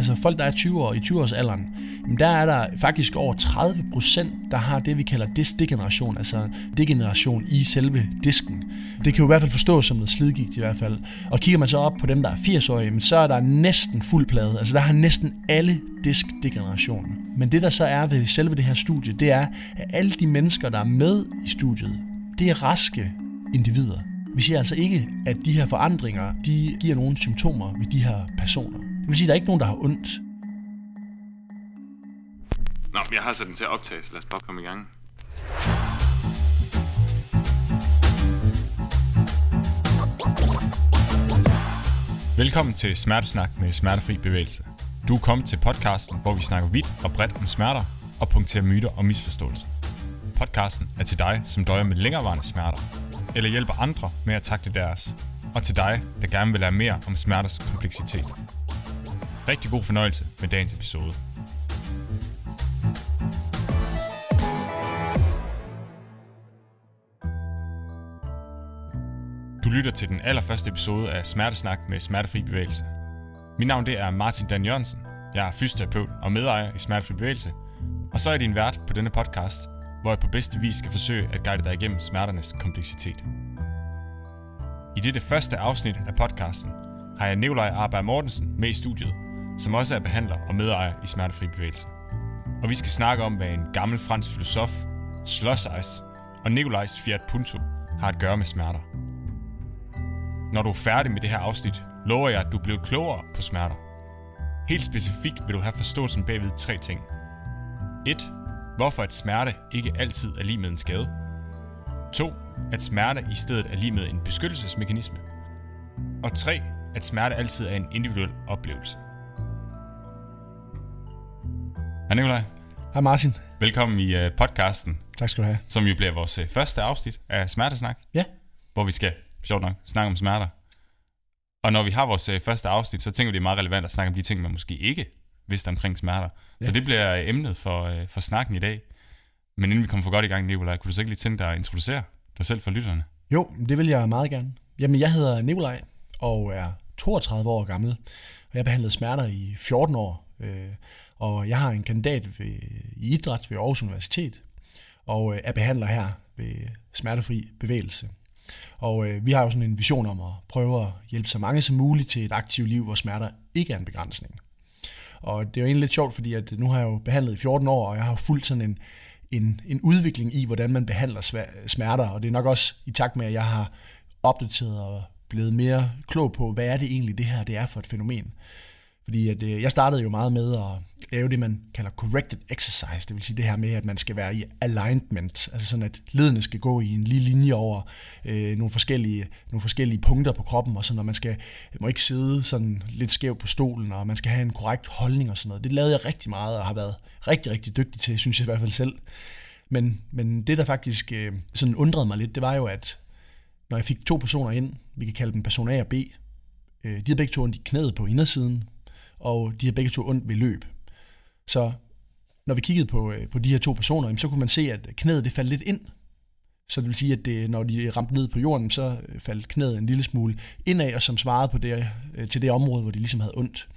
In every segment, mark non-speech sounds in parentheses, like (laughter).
altså folk, der er 20 år, i 20-års alderen, jamen der er der faktisk over 30 procent, der har det, vi kalder diskdegeneration, altså degeneration i selve disken. Det kan jo i hvert fald forstås som noget slidgigt i hvert fald. Og kigger man så op på dem, der er 80-årige, så er der næsten fuld plade. Altså der har næsten alle diskdegeneration. Men det, der så er ved selve det her studie, det er, at alle de mennesker, der er med i studiet, det er raske individer. Vi ser altså ikke, at de her forandringer, de giver nogle symptomer ved de her personer. Det vil sige, at der er ikke nogen, der har ondt. Nå, jeg har sat den til at optage, så lad os bare komme i gang. Velkommen til Smertesnak med Smertefri Bevægelse. Du er kommet til podcasten, hvor vi snakker vidt og bredt om smerter og punkterer myter og misforståelser. Podcasten er til dig, som døjer med længerevarende smerter, eller hjælper andre med at takle deres, og til dig, der gerne vil lære mere om smerters kompleksitet. Rigtig god fornøjelse med dagens episode. Du lytter til den allerførste episode af Smertesnak med Smertefri Bevægelse. Mit navn det er Martin Dan Jørgensen. Jeg er fysioterapeut og medejer i Smertefri Bevægelse. Og så er jeg din vært på denne podcast, hvor jeg på bedste vis skal forsøge at guide dig igennem smerternes kompleksitet. I dette første afsnit af podcasten har jeg Nikolaj Arberg Mortensen med i studiet, som også er behandler og medejer i Smertefri Bevægelse. Og vi skal snakke om, hvad en gammel fransk filosof, Slosseis og Nikolajs Fiat Punto har at gøre med smerter. Når du er færdig med det her afsnit, lover jeg, at du bliver klogere på smerter. Helt specifikt vil du have forståelsen bagved tre ting. 1. Hvorfor et smerte ikke altid er lige med en skade. 2. At smerte i stedet er lige med en beskyttelsesmekanisme. Og 3. At smerte altid er en individuel oplevelse. Hej Nikolaj. Hej Martin. Velkommen i uh, podcasten, Tak skal du have. som jo bliver vores uh, første afsnit af Smertesnak, Ja, hvor vi skal, sjovt nok, snakke om smerter. Og når vi har vores uh, første afsnit, så tænker vi, det er meget relevant at snakke om de ting, man måske ikke vidste omkring smerter. Ja. Så det bliver uh, emnet for, uh, for snakken i dag. Men inden vi kommer for godt i gang, Nikolaj, kunne du så ikke lige tænke dig at introducere dig selv for lytterne? jo, det vil jeg meget gerne. Jamen, jeg hedder Nikolaj og er 32 år gammel. Og jeg har behandlet smerter i 14 år. Øh, og jeg har en kandidat ved, i idræt ved Aarhus Universitet. Og øh, er behandler her ved Smertefri Bevægelse. Og øh, vi har jo sådan en vision om at prøve at hjælpe så mange som muligt til et aktivt liv, hvor smerter ikke er en begrænsning. Og det er jo egentlig lidt sjovt, fordi at nu har jeg jo behandlet i 14 år, og jeg har fulgt sådan en, en, en udvikling i, hvordan man behandler smerter. Og det er nok også i takt med, at jeg har opdateret og blevet mere klog på, hvad er det egentlig, det her det er for et fænomen. Fordi at, øh, jeg startede jo meget med at lave det, man kalder corrected exercise. Det vil sige det her med, at man skal være i alignment. Altså sådan, at ledene skal gå i en lige linje over øh, nogle, forskellige, nogle forskellige punkter på kroppen. Og så når man skal, må ikke sidde sådan lidt skævt på stolen, og man skal have en korrekt holdning og sådan noget. Det lavede jeg rigtig meget, og har været rigtig, rigtig dygtig til, synes jeg i hvert fald selv. Men, men det, der faktisk øh, sådan undrede mig lidt, det var jo, at når jeg fik to personer ind, vi kan kalde dem person A og B, øh, de havde begge to ondt i knæet på indersiden, og de har begge to ondt ved løb. Så når vi kiggede på, øh, på de her to personer, jamen, så kunne man se, at knæet det faldt lidt ind. Så det vil sige, at det, når de ramte ned på jorden, så øh, faldt knæet en lille smule indad, og som svarede på det, øh, til det område, hvor de ligesom havde ondt.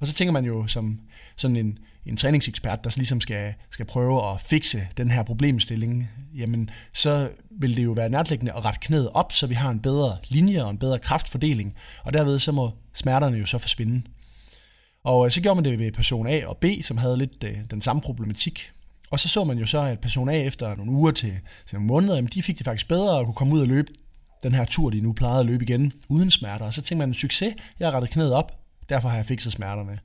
Og så tænker man jo som sådan en, en træningsekspert, der så ligesom skal, skal prøve at fikse den her problemstilling, jamen så vil det jo være nærtlæggende at rette knæet op, så vi har en bedre linje og en bedre kraftfordeling, og derved så må smerterne jo så forsvinde. Og øh, så gjorde man det ved person A og B, som havde lidt øh, den samme problematik. Og så så man jo så, at person A efter nogle uger til, til nogle måneder, jamen, de fik det faktisk bedre og kunne komme ud og løbe den her tur, de nu plejede at løbe igen, uden smerter. Og så tænkte man, succes, jeg har rettet knæet op, derfor har jeg fikset smerterne.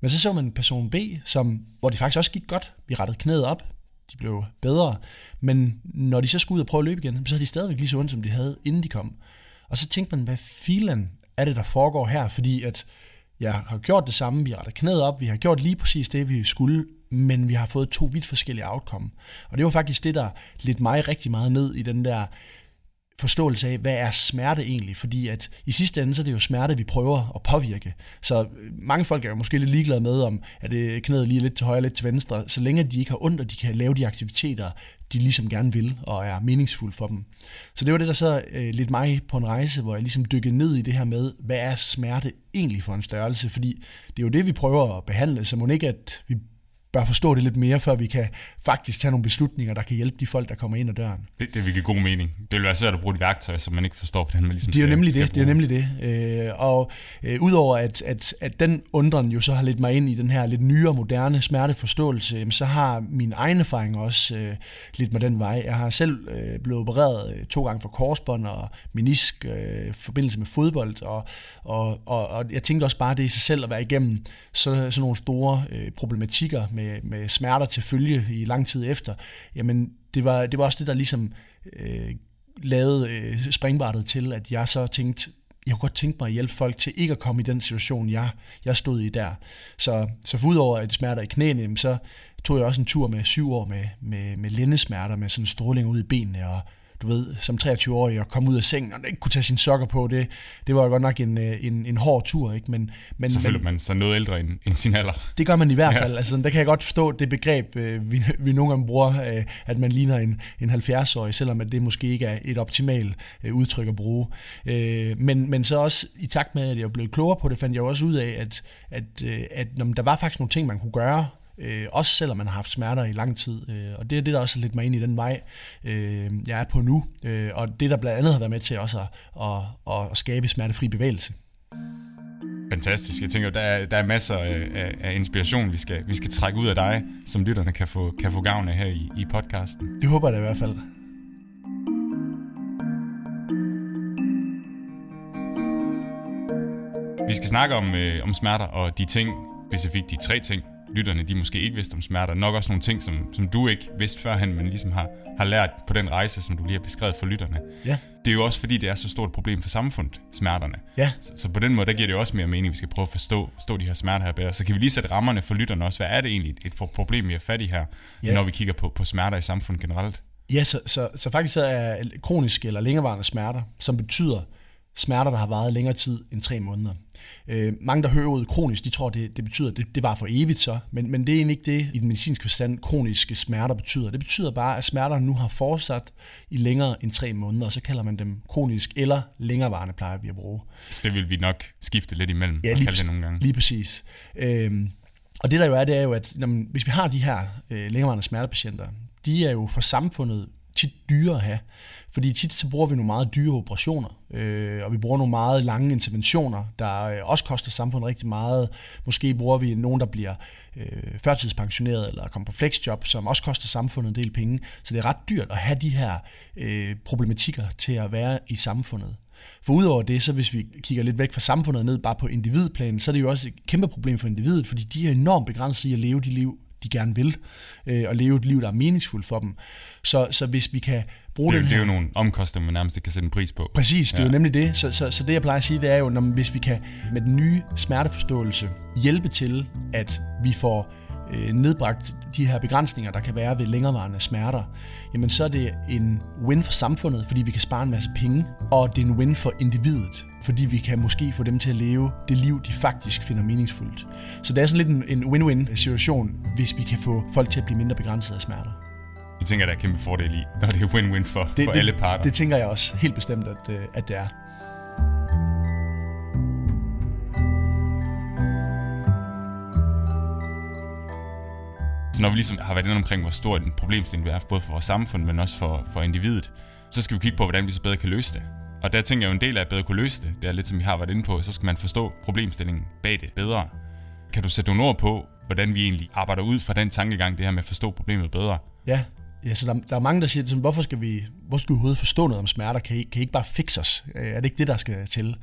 Men så så man person B, som, hvor det faktisk også gik godt. Vi rettede knæet op, de blev bedre. Men når de så skulle ud og prøve at løbe igen, så havde de stadigvæk lige så ondt, som de havde, inden de kom. Og så tænkte man, hvad filen er det, der foregår her? Fordi at jeg har gjort det samme, vi retter knæet op, vi har gjort lige præcis det, vi skulle, men vi har fået to vidt forskellige outcome. Og det var faktisk det, der lidt mig rigtig meget ned i den der forståelse af, hvad er smerte egentlig? Fordi at i sidste ende, så er det jo smerte, vi prøver at påvirke. Så øh, mange folk er jo måske lidt ligeglade med, om at det knæet lige lidt til højre, lidt til venstre, så længe de ikke har ondt, og de kan lave de aktiviteter, de ligesom gerne vil, og er meningsfulde for dem. Så det var det, der så øh, lidt mig på en rejse, hvor jeg ligesom dykkede ned i det her med, hvad er smerte egentlig for en størrelse? Fordi det er jo det, vi prøver at behandle, så må ikke, at vi bør forstå det lidt mere, før vi kan faktisk tage nogle beslutninger, der kan hjælpe de folk, der kommer ind ad døren. Det, det give god mening. Det vil være svært at bruge et værktøj, som man ikke forstår, hvordan man ligesom Det er jo nemlig skal det, det er nemlig det. Øh, og øh, udover at, at, at den undren jo så har lidt mig ind i den her lidt nyere, moderne smerteforståelse, så har min egen erfaring også øh, lidt med den vej. Jeg har selv øh, blevet opereret øh, to gange for korsbånd og menisk øh, forbindelse med fodbold, og, og, og, og jeg tænkte også bare det i sig selv at være igennem så, sådan nogle store øh, problematikker med, med smerter til følge i lang tid efter, jamen det var, det var også det, der ligesom øh, lavede øh, springbrættet til, at jeg så tænkte, jeg kunne godt tænke mig at hjælpe folk til ikke at komme i den situation, jeg, jeg stod i der. Så, så for udover at smerter i knæene, så tog jeg også en tur med syv år med, med, med lændesmerter, med sådan stråling ud i benene og du ved, som 23-årig at komme ud af sengen og ikke kunne tage sine sokker på, det, det var godt nok en, øh, en, en hård tur, ikke? Men, men, så føler man sig noget ældre end, end sin alder. Det gør man i hvert fald. Ja. Altså, der kan jeg godt forstå det begreb, øh, vi, vi nogle gange bruger, at man ligner en, en 70-årig, selvom at det måske ikke er et optimalt udtryk at bruge. Men, men så også i takt med, at jeg blev klogere på det, fandt jeg også ud af, at, at, at når der var faktisk nogle ting, man kunne gøre, øh, også selvom man har haft smerter i lang tid. Øh, og det er det, der også har lidt mig ind i den vej, øh, jeg er på nu. Øh, og det, der blandt andet har været med til også at, at, at, at skabe smertefri bevægelse. Fantastisk. Jeg tænker, der er, der er masser af, af inspiration, vi skal, vi skal trække ud af dig, som lytterne kan få, kan få gavn af her i, i podcasten. Det håber jeg da i hvert fald. Vi skal snakke om, øh, om smerter og de ting, specifikt de tre ting, lytterne de måske ikke vidste om smerter. Nok også nogle ting, som, som du ikke vidste førhen, men ligesom har, har lært på den rejse, som du lige har beskrevet for lytterne. Ja. Det er jo også fordi, det er så stort et problem for samfundet, smerterne. Ja. Så, så på den måde, der giver det jo også mere mening, at vi skal prøve at forstå, forstå de her smerter her bedre. Så kan vi lige sætte rammerne for lytterne også. Hvad er det egentlig et problem, vi har fat i her, ja. når vi kigger på, på smerter i samfundet generelt? Ja, så, så, så faktisk så er kroniske eller længerevarende smerter, som betyder, smerter, der har varet længere tid end tre måneder. Øh, mange, der hører ordet kronisk, de tror, det, det betyder, at det, det var for evigt så, men, men det er egentlig ikke det, i den medicinske forstand, kroniske smerter betyder. Det betyder bare, at smerterne nu har fortsat i længere end tre måneder, og så kalder man dem kronisk eller længerevarende, plejer vi at bruge. Så det vil vi nok skifte lidt imellem ja, lige, kalde det nogle gange. lige præcis. Øhm, og det der jo er, det er jo, at når man, hvis vi har de her øh, længerevarende smertepatienter, de er jo for samfundet tit dyre at have. Fordi tit så bruger vi nogle meget dyre operationer, øh, og vi bruger nogle meget lange interventioner, der øh, også koster samfundet rigtig meget. Måske bruger vi nogen, der bliver øh, førtidspensioneret eller kommer på flexjob, som også koster samfundet en del penge. Så det er ret dyrt at have de her øh, problematikker til at være i samfundet. For udover det, så hvis vi kigger lidt væk fra samfundet ned bare på individplanen, så er det jo også et kæmpe problem for individet, fordi de er enormt begrænset i at leve de liv, de gerne vil, øh, og leve et liv, der er meningsfuldt for dem. Så, så hvis vi kan bruge det, er, den her... Det er jo nogle omkostninger, man nærmest ikke kan sætte en pris på. Præcis, det ja. er jo nemlig det. Så, så, så det, jeg plejer at sige, det er jo, når, hvis vi kan med den nye smerteforståelse hjælpe til, at vi får øh, nedbragt de her begrænsninger, der kan være ved længerevarende smerter, jamen så er det en win for samfundet, fordi vi kan spare en masse penge, og det er en win for individet, fordi vi kan måske få dem til at leve det liv, de faktisk finder meningsfuldt. Så det er sådan lidt en, en win-win situation, hvis vi kan få folk til at blive mindre begrænset af smerter. Det tænker jeg, der er kæmpe fordel i, når det er win-win for, det, for det, alle parter. Det tænker jeg også helt bestemt, at, øh, at det er. Så når vi ligesom har været inde omkring, hvor stor en problemstilling det er, både for vores samfund, men også for, for individet, så skal vi kigge på, hvordan vi så bedre kan løse det. Og der tænker jeg jo en del af at bedre kunne løse det, det er lidt som vi har været inde på, så skal man forstå problemstillingen bag det bedre. Kan du sætte nogle ord på, hvordan vi egentlig arbejder ud fra den tankegang, det her med at forstå problemet bedre? Ja, ja så der, der er mange, der siger, sådan, hvorfor skal vi, hvor skal vi overhovedet forstå noget om smerter? Kan I, kan I ikke bare fikse os? Øh, er det ikke det, der skal til?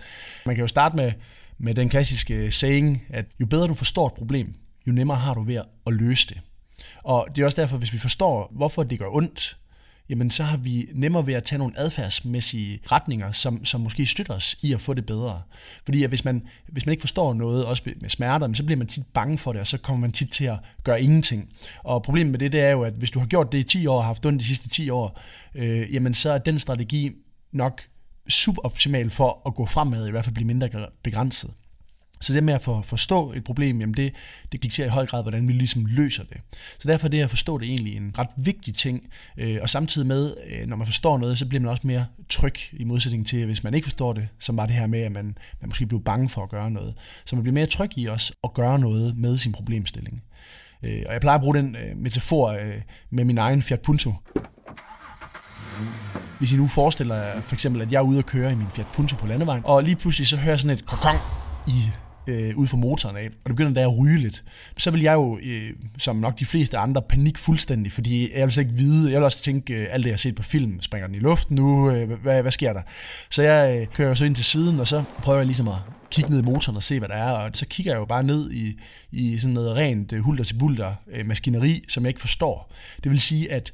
Man kan jo starte med, med den klassiske saying, at jo bedre du forstår et problem, jo nemmere har du ved at løse det. Og det er også derfor, hvis vi forstår, hvorfor det gør ondt, jamen så har vi nemmere ved at tage nogle adfærdsmæssige retninger, som, som måske støtter os i at få det bedre. Fordi at hvis, man, hvis man ikke forstår noget, også med smerter, så bliver man tit bange for det, og så kommer man tit til at gøre ingenting. Og problemet med det, det er jo, at hvis du har gjort det i 10 år og haft ondt de sidste 10 år, øh, jamen så er den strategi nok suboptimal for at gå fremad, i hvert fald blive mindre begrænset. Så det med at for, forstå et problem, jamen det, det dikterer i høj grad, hvordan vi ligesom løser det. Så derfor er det at forstå det egentlig en ret vigtig ting. Øh, og samtidig med, øh, når man forstår noget, så bliver man også mere tryg i modsætning til, hvis man ikke forstår det, som var det her med, at man, man måske bliver bange for at gøre noget. Så man bliver mere tryg i os at gøre noget med sin problemstilling. Øh, og jeg plejer at bruge den øh, metafor øh, med min egen Fiat Punto. Hvis I nu forestiller jer for eksempel, at jeg er ude og køre i min Fiat Punto på landevejen, og lige pludselig så hører jeg sådan et kokong i øh, ud fra motoren af, og det begynder der at ryge lidt, så vil jeg jo, øh, som nok de fleste andre, panik fuldstændig, fordi jeg vil så ikke vide, jeg vil også tænke, øh, alt det jeg har set på film, springer den i luften nu, øh, hvad, hvad sker der? Så jeg øh, kører så ind til siden, og så prøver jeg ligesom at kigge ned i motoren og se, hvad der er, og så kigger jeg jo bare ned i, i sådan noget rent øh, hulter til bulter øh, maskineri, som jeg ikke forstår. Det vil sige, at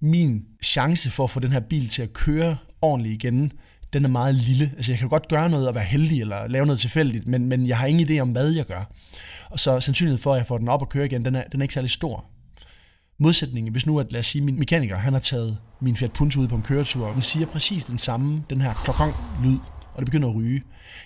min chance for at få den her bil til at køre ordentligt igen, den er meget lille. Altså jeg kan godt gøre noget og være heldig eller lave noget tilfældigt, men, men jeg har ingen idé om, hvad jeg gør. Og så sandsynligheden for, at jeg får den op og køre igen, den er, den er ikke særlig stor. Modsætningen, hvis nu, at lad os sige, min mekaniker, han har taget min Fiat Punto ud på en køretur, og den siger præcis den samme, den her klokong-lyd, og det begynder at ryge,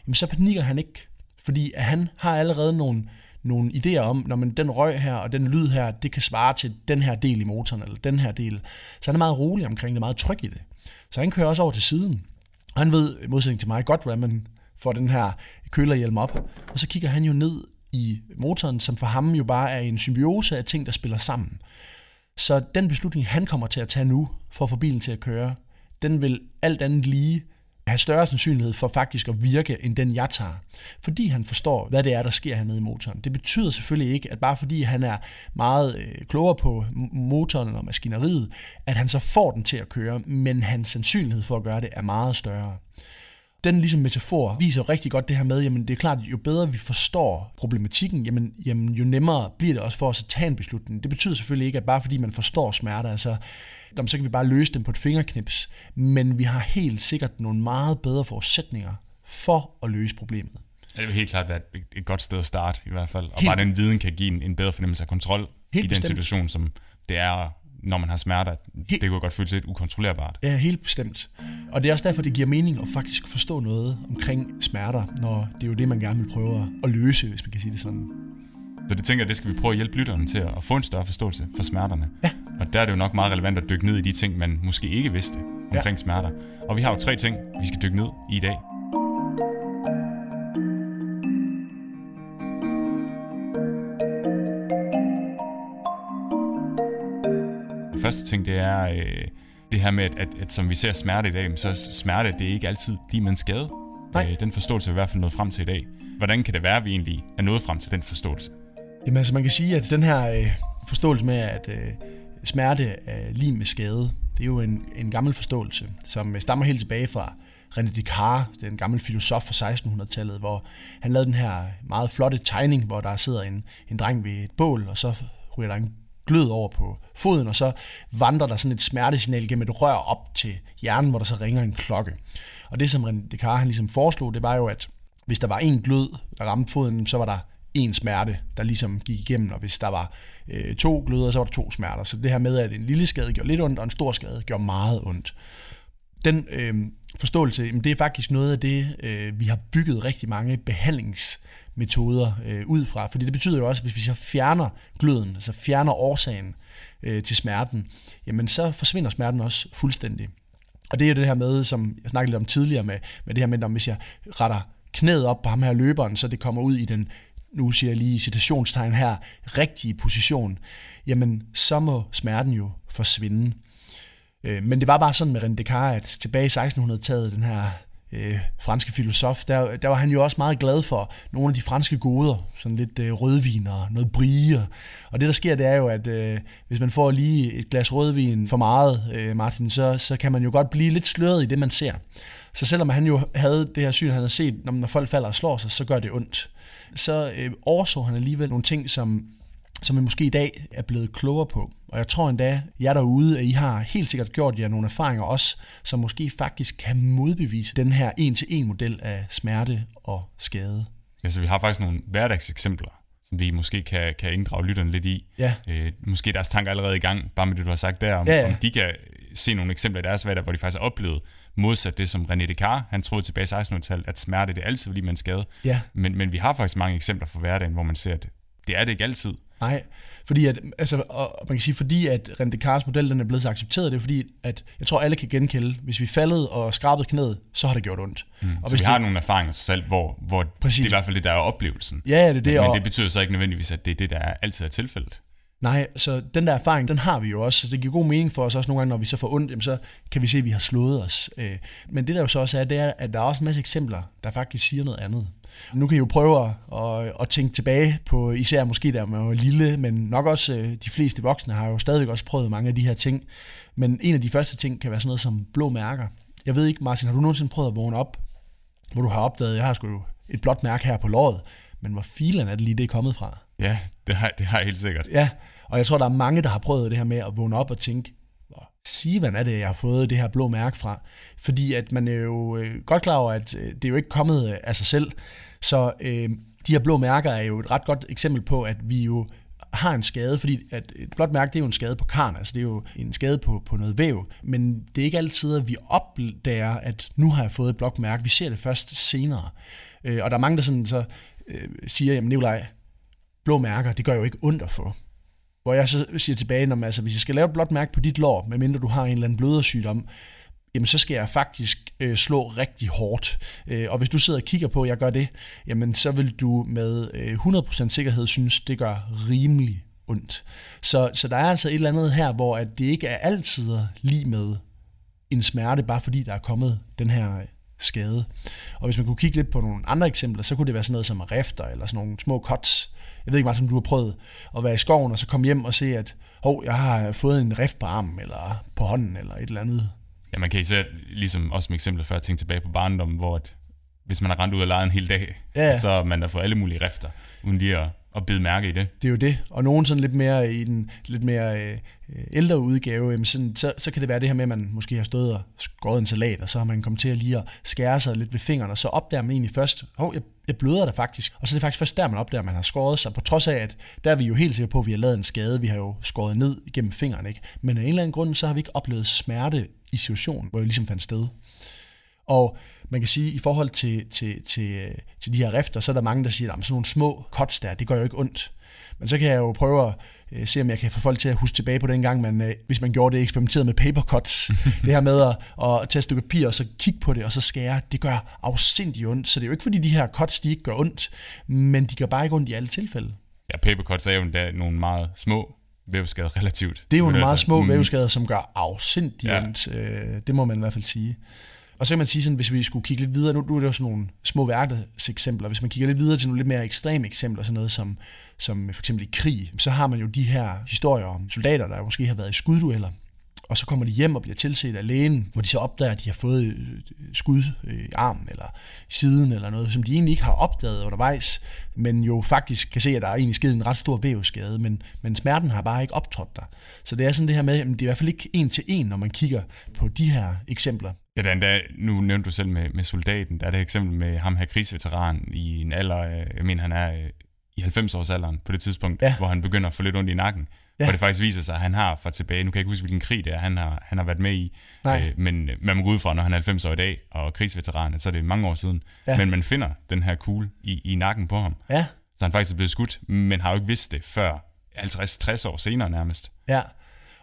jamen så panikker han ikke, fordi at han har allerede nogle, nogle idéer om, når man den røg her og den lyd her, det kan svare til den her del i motoren, eller den her del. Så han er meget rolig omkring det, meget tryg i det. Så han kører også over til siden. Og han ved, i modsætning til mig, godt, hvordan man får den her kølerhjelm op. Og så kigger han jo ned i motoren, som for ham jo bare er en symbiose af ting, der spiller sammen. Så den beslutning, han kommer til at tage nu, for at få bilen til at køre, den vil alt andet lige have større sandsynlighed for faktisk at virke, end den jeg tager. Fordi han forstår, hvad det er, der sker hernede i motoren. Det betyder selvfølgelig ikke, at bare fordi han er meget øh, klogere på motoren og maskineriet, at han så får den til at køre, men hans sandsynlighed for at gøre det er meget større den ligesom metafor viser rigtig godt det her med, jamen det er klart, jo bedre vi forstår problematikken, jamen, jamen jo nemmere bliver det også for os at tage en beslutning. Det betyder selvfølgelig ikke, at bare fordi man forstår smerte, altså, så kan vi bare løse dem på et fingerknips, men vi har helt sikkert nogle meget bedre forudsætninger for at løse problemet. Det vil helt klart være et, et godt sted at starte i hvert fald, og helt. bare den viden kan give en, en bedre fornemmelse af kontrol helt i den bestemt. situation, som det er når man har smerter, det kunne godt føles lidt ukontrollerbart. Ja, helt bestemt. Og det er også derfor, det giver mening at faktisk forstå noget omkring smerter, når det er jo det, man gerne vil prøve at løse, hvis man kan sige det sådan. Så det tænker jeg, det skal vi prøve at hjælpe lytterne til at få en større forståelse for smerterne. Ja. Og der er det jo nok meget relevant at dykke ned i de ting, man måske ikke vidste omkring ja. smerter. Og vi har jo tre ting, vi skal dykke ned i i dag. første ting, det er øh, det her med, at, at, at som vi ser smerte i dag, så smerte, det er ikke altid lige med en skade. Nej. Øh, den forståelse er i hvert fald nået frem til i dag. Hvordan kan det være, at vi egentlig er nået frem til den forståelse? Jamen altså, man kan sige, at den her øh, forståelse med, at øh, smerte er lige med skade, det er jo en, en gammel forståelse, som øh, stammer helt tilbage fra René Descartes, den gamle filosof fra 1600-tallet, hvor han lavede den her meget flotte tegning, hvor der sidder en, en dreng ved et bål, og så ryger der en glød over på foden, og så vandrer der sådan et smertesignal gennem et rør op til hjernen, hvor der så ringer en klokke. Og det, som René Descartes han ligesom foreslog, det var jo, at hvis der var en glød, der ramte foden, så var der en smerte, der ligesom gik igennem, og hvis der var øh, to gløder, så var der to smerter. Så det her med, at en lille skade gjorde lidt ondt, og en stor skade gjorde meget ondt. Den øh, forståelse, jamen det er faktisk noget af det, øh, vi har bygget rigtig mange behandlingsmetoder øh, ud fra. Fordi det betyder jo også, at hvis vi så fjerner gløden, altså fjerner årsagen øh, til smerten, jamen så forsvinder smerten også fuldstændig. Og det er jo det her med, som jeg snakkede lidt om tidligere med, med det her med, om hvis jeg retter knæet op på ham her løberen, så det kommer ud i den, nu siger jeg lige citationstegn her, rigtige position, jamen så må smerten jo forsvinde. Øh, men det var bare sådan med René Descartes, at tilbage i 1600-tallet, den her øh, franske filosof, der, der var han jo også meget glad for nogle af de franske goder, sådan lidt øh, rødvin og noget brie. Og det der sker, det er jo, at øh, hvis man får lige et glas rødvin for meget, øh, Martin, så, så kan man jo godt blive lidt sløret i det, man ser. Så selvom han jo havde det her syn, han havde set, når folk falder og slår sig, så gør det ondt. Så øh, overså han alligevel nogle ting, som som vi måske i dag er blevet klogere på. Og jeg tror endda, jer derude, at I har helt sikkert gjort jer nogle erfaringer også, som måske faktisk kan modbevise den her en-til-en model af smerte og skade. Ja, så vi har faktisk nogle hverdagseksempler, som vi måske kan, kan inddrage lytterne lidt i. Ja. Øh, måske deres tanker allerede i gang, bare med det, du har sagt der, om, ja, ja. om de kan se nogle eksempler i deres hverdag, hvor de faktisk har oplevet modsat det, som René Descartes, han troede tilbage i 1600-tallet, at smerte det altid vil en skade. Ja. Men, men vi har faktisk mange eksempler fra hverdagen, hvor man ser, at det er det ikke altid. Nej, fordi at, altså, og man kan sige, fordi at René Descartes model den er blevet så accepteret, det er fordi, at jeg tror, alle kan genkende, hvis vi faldet og skrabet knæet, så har det gjort ondt. Mm. Og så hvis vi har det, nogle erfaringer selv, hvor, hvor Præcis. det er i hvert fald det, der er oplevelsen. Ja, det er det. Men, men og, det betyder så ikke nødvendigvis, at det er det, der er altid er tilfældet. Nej, så den der erfaring, den har vi jo også. Så det giver god mening for os også nogle gange, når vi så får ondt, jamen så kan vi se, at vi har slået os. Øh, men det der jo så også er, det er, at der er også en masse eksempler, der faktisk siger noget andet. Nu kan I jo prøve at, at tænke tilbage på, især måske der man var lille, men nok også øh, de fleste voksne har jo stadigvæk også prøvet mange af de her ting. Men en af de første ting kan være sådan noget som blå mærker. Jeg ved ikke, Martin, har du nogensinde prøvet at vågne op, hvor du har opdaget, jeg har sgu jo et blåt mærke her på låret, men hvor filen er det lige, det er kommet fra? Ja, det har, det har jeg helt sikkert. Ja, og jeg tror, der er mange, der har prøvet det her med at vågne op og tænke, hvor sivan er det, jeg har fået det her blå mærke fra? Fordi at man er jo øh, godt klar over, at øh, det er jo ikke kommet øh, af sig selv. Så øh, de her blå mærker er jo et ret godt eksempel på, at vi jo har en skade, fordi at et blåt mærke, det er jo en skade på karn, altså det er jo en skade på, på noget væv, men det er ikke altid, at vi opdager, at nu har jeg fået et blåt mærke. Vi ser det først senere. Øh, og der er mange, der sådan så øh, siger, jamen Nikolaj, blå mærker, det gør jo ikke ondt at få. Hvor jeg så siger tilbage, når man, altså, hvis jeg skal lave et blåt mærke på dit lår, medmindre du har en eller anden blødersygdom, jamen så skal jeg faktisk øh, slå rigtig hårdt. Øh, og hvis du sidder og kigger på, at jeg gør det, jamen så vil du med øh, 100% sikkerhed synes, det gør rimelig ondt. Så, så der er altså et eller andet her, hvor at det ikke er altid lige med en smerte, bare fordi der er kommet den her øh, skade. Og hvis man kunne kigge lidt på nogle andre eksempler, så kunne det være sådan noget som rifter eller sådan nogle små cuts. Jeg ved ikke meget, som du har prøvet at være i skoven og så komme hjem og se, at hov, jeg har fået en rift på armen eller på hånden eller et eller andet. Ja, man kan især, ligesom også med eksemplet før, tænke tilbage på barndommen, hvor at, hvis man har rendt ud af lejren en hel dag, Ja. så har man der fået alle mulige rifter, uden lige at, at bide mærke i det. Det er jo det. Og nogen sådan lidt mere i den lidt mere øh, ældre udgave, jamen sådan, så, så kan det være det her med, at man måske har stået og skåret en salat, og så har man kommet til at lige at skære sig lidt ved fingrene, og så opdager man egentlig først, hov, jeg, jeg bløder der faktisk. Og så er det faktisk først der, man opdager, at man har skåret sig, på trods af, at der er vi jo helt sikre på, at vi har lavet en skade. Vi har jo skåret ned igennem fingrene, ikke? Men af en eller anden grund, så har vi ikke oplevet smerte i situationen, hvor vi ligesom fandt sted. Og man kan sige, i forhold til, til, til, til de her rifter, så er der mange, der siger, at sådan nogle små cuts der, det gør jo ikke ondt. Men så kan jeg jo prøve at øh, se, om jeg kan få folk til at huske tilbage på den gang, man, øh, hvis man gjorde det, eksperimenterede med paper cuts. (laughs) det her med at, at tage et stykke papir, og så kigge på det, og så skære, det gør afsindig ondt. Så det er jo ikke, fordi de her cuts, de ikke gør ondt, men de gør bare ikke ondt i alle tilfælde. Ja, papercuts er jo endda nogle meget små vævskader relativt. Det er jo nogle meget Altså, små mm, vævskader, som gør afsindig Ja. ondt. Øh, det må man i hvert fald sige. Og så kan man sige, sådan, hvis vi skulle kigge lidt videre, nu, nu er det jo sådan nogle små hverdagseksempler, hvis man kigger lidt videre til nogle lidt mere ekstreme eksempler, sådan noget som, som for eksempel i krig, så har man jo de her historier om soldater, der måske har været i skuddueller, og så kommer de hjem og bliver tilset af lægen, hvor de så opdager, at de har fået øh, skud øh, i armen eller i siden eller noget, som de egentlig ikke har opdaget undervejs, men jo faktisk kan se, at der er egentlig sket en ret stor vævskade, men, men smerten har bare ikke optrådt der. Så det er sådan det her med, at det er i hvert fald ikke en til en, når man kigger på de her eksempler. Ja, der er endda, nu nævnte du selv med, med soldaten, der er det eksempel med ham her krigsveteran i en alder, øh, jeg mener han er øh, i 90-årsalderen på det tidspunkt, Ja. hvor han begynder at få lidt ondt i nakken. Ja. Hvor det faktisk viser sig, at han har fra tilbage, nu kan jeg ikke huske, hvilken krig det er, han har, han har været med i. Nej. Øh, men man må gå ud fra, når han er 90 år i dag, og krigsveteran, så er det mange år siden. Ja. Men man finder den her kugle i, i nakken på ham. Ja, Så han faktisk er blevet skudt, men har jo ikke vidst det før 50-60 år senere nærmest. Ja,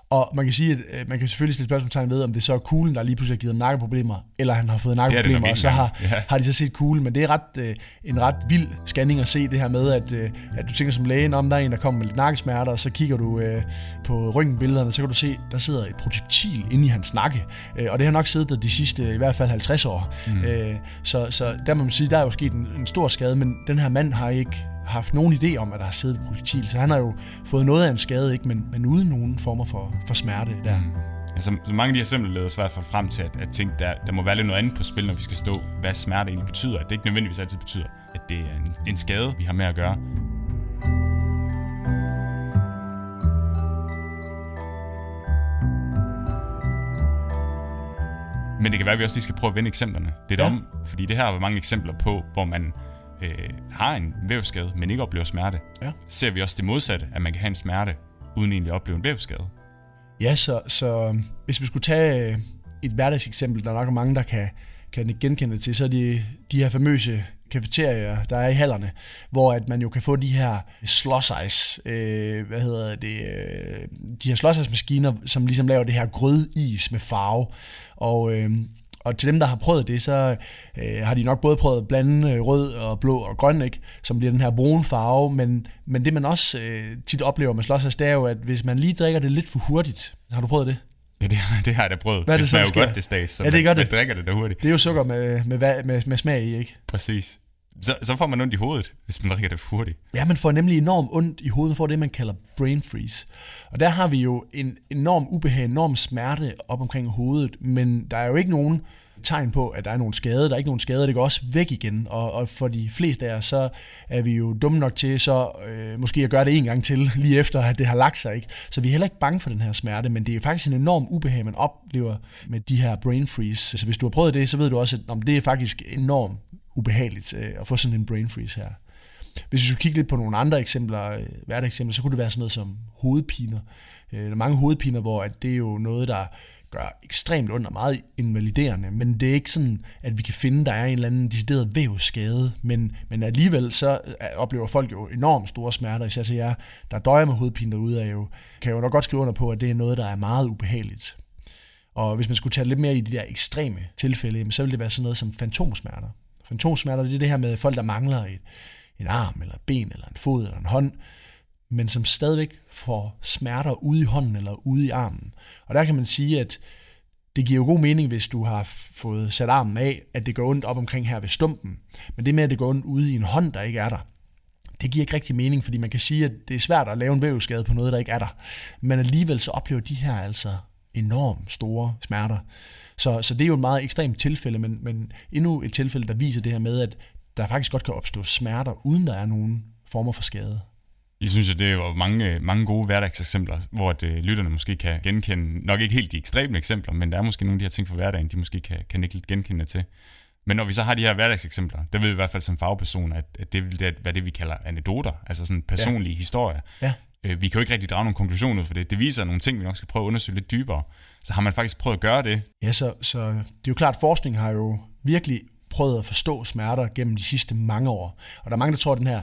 og man kan sige, at øh, man kan selvfølgelig stille spørgsmålstegn ved, om det så er kuglen, der lige pludselig har givet ham nakkeproblemer, eller han har fået nakkeproblemer, ikke og så har, Ja. har de så set kuglen. Men det er ret, øh, en ret vild scanning at se det her med, at, øh, at du tænker som læge, om der er en, der kommer med lidt nakkesmerter, og så kigger du øh, på røntgenbillederne, så kan du se, der sidder et projektil inde i hans nakke. Øh, og det har nok siddet der de sidste i hvert fald 50 år. Mm. Øh, så, så der må man sige, der er jo sket en, en stor skade, men den her mand har ikke haft nogen idé om, at der har siddet et projektil. Så han har jo fået noget af en skade, ikke? Men, men uden nogen former for, for smerte der. Mm. Altså, så mange af de her eksempler leder hvert fald frem til, at, at tænke, der, der må være lidt noget andet på spil, når vi skal stå, hvad smerte egentlig betyder. At det ikke nødvendigvis altid betyder, at det er en, en skade, vi har med at gøre. Men det kan være, at vi også lige skal prøve at vende eksemplerne lidt Ja. om, fordi det her er mange eksempler på, hvor man øh, har en vævskade, men ikke oplever smerte. Ja. Ser vi også det modsatte, at man kan have en smerte, uden egentlig at opleve en vævskade. Ja, så, så hvis vi skulle tage øh, et hverdagseksempel, der er nok mange, der kan, kan genkende til, så er det de her famøse kafeterier, der er i hallerne, hvor at man jo kan få de her ice, øh, hvad hedder det, øh, de her maskiner, som ligesom laver det her grødis med farve. Og, øh, og til dem, der har prøvet det, så øh, har de nok både prøvet at blande øh, rød og blå og grøn, ikke? som bliver den her brune farve. Men, men det, man også øh, tit oplever med ice, det er jo, at hvis man lige drikker det lidt for hurtigt, har du prøvet det? Ja, det, det har jeg da prøvet. Hvad det, det smager jo godt det sted, så Ja, det man, gør det. man drikker det der hurtigt. Det er jo sukker med, med, med, med, med smag i, ikke? Præcis. Så, så får man ondt i hovedet, hvis man drikker det for hurtigt. Ja, man får nemlig enormt ondt i hovedet, for det, man kalder brain freeze. Og der har vi jo en enorm ubehag, enorm smerte op omkring hovedet, men der er jo ikke nogen tegn på, at der er nogen skade. Der er ikke nogen skade, det går også væk igen. Og, og for de fleste af os, så er vi jo dumme nok til så øh, måske at gøre det en gang til, (laughs) lige efter at det har lagt sig. Ikke? Så vi er heller ikke bange for den her smerte, men det er faktisk en enorm ubehag, man oplever med de her brain freeze. Så hvis du har prøvet det, så ved du også, at om det er faktisk enormt ubehageligt øh, at få sådan en brain freeze her. Hvis vi skulle kigge lidt på nogle andre eksempler, øh, hverdagseksempler, så kunne det være sådan noget som hovedpiner. Øh, Der er mange hovedpiner, hvor at det er jo noget, der gør ekstremt ondt og meget invaliderende, men det er ikke sådan, at vi kan finde, der er en eller anden decideret vævsskade, men, men alligevel så øh, oplever folk jo enormt store smerter, især til jer, der døjer med hovedpine derude, er jo, kan jo nok godt skrive under på, at det er noget, der er meget ubehageligt. Og hvis man skulle tage lidt mere i de der ekstreme tilfælde, så ville det være sådan noget som fantomsmerter. Fantomsmerter, det er det her med folk, der mangler et, en arm, eller et ben, eller en fod, eller en hånd, men som stadigvæk får smerter ude i hånden eller ude i armen. Og der kan man sige, at det giver jo god mening, hvis du har fået sat armen af, at det går ondt op omkring her ved stumpen. Men det med, at det går ondt ude i en hånd, der ikke er der, det giver ikke rigtig mening, fordi man kan sige, at det er svært at lave en vævsskade på noget, der ikke er der. Men alligevel så oplever de her altså enormt store smerter. Så, så det er jo et meget ekstremt tilfælde, men, men endnu et tilfælde, der viser det her med, at der faktisk godt kan opstå smerter, uden der er nogen former for skade. Jeg synes, at det er mange, mange gode hverdagseksempler, hvor at, øh, lytterne måske kan genkende, nok ikke helt de ekstreme eksempler, men der er måske nogle af de her ting fra hverdagen, de måske kan, kan ikke lidt genkende til. Men når vi så har de her hverdagseksempler, der ved vi i hvert fald som fagperson, at, at det vil det, hvad det vi kalder anekdoter, altså sådan personlige ja. historier. Ja. Øh, vi kan jo ikke rigtig drage nogle konklusioner ud for det. Det viser nogle ting, vi nok skal prøve at undersøge lidt dybere. Så har man faktisk prøvet at gøre det. Ja, så, så det er jo klart, at forskning har jo virkelig prøvet at forstå smerter gennem de sidste mange år. Og der er mange, der tror, at den her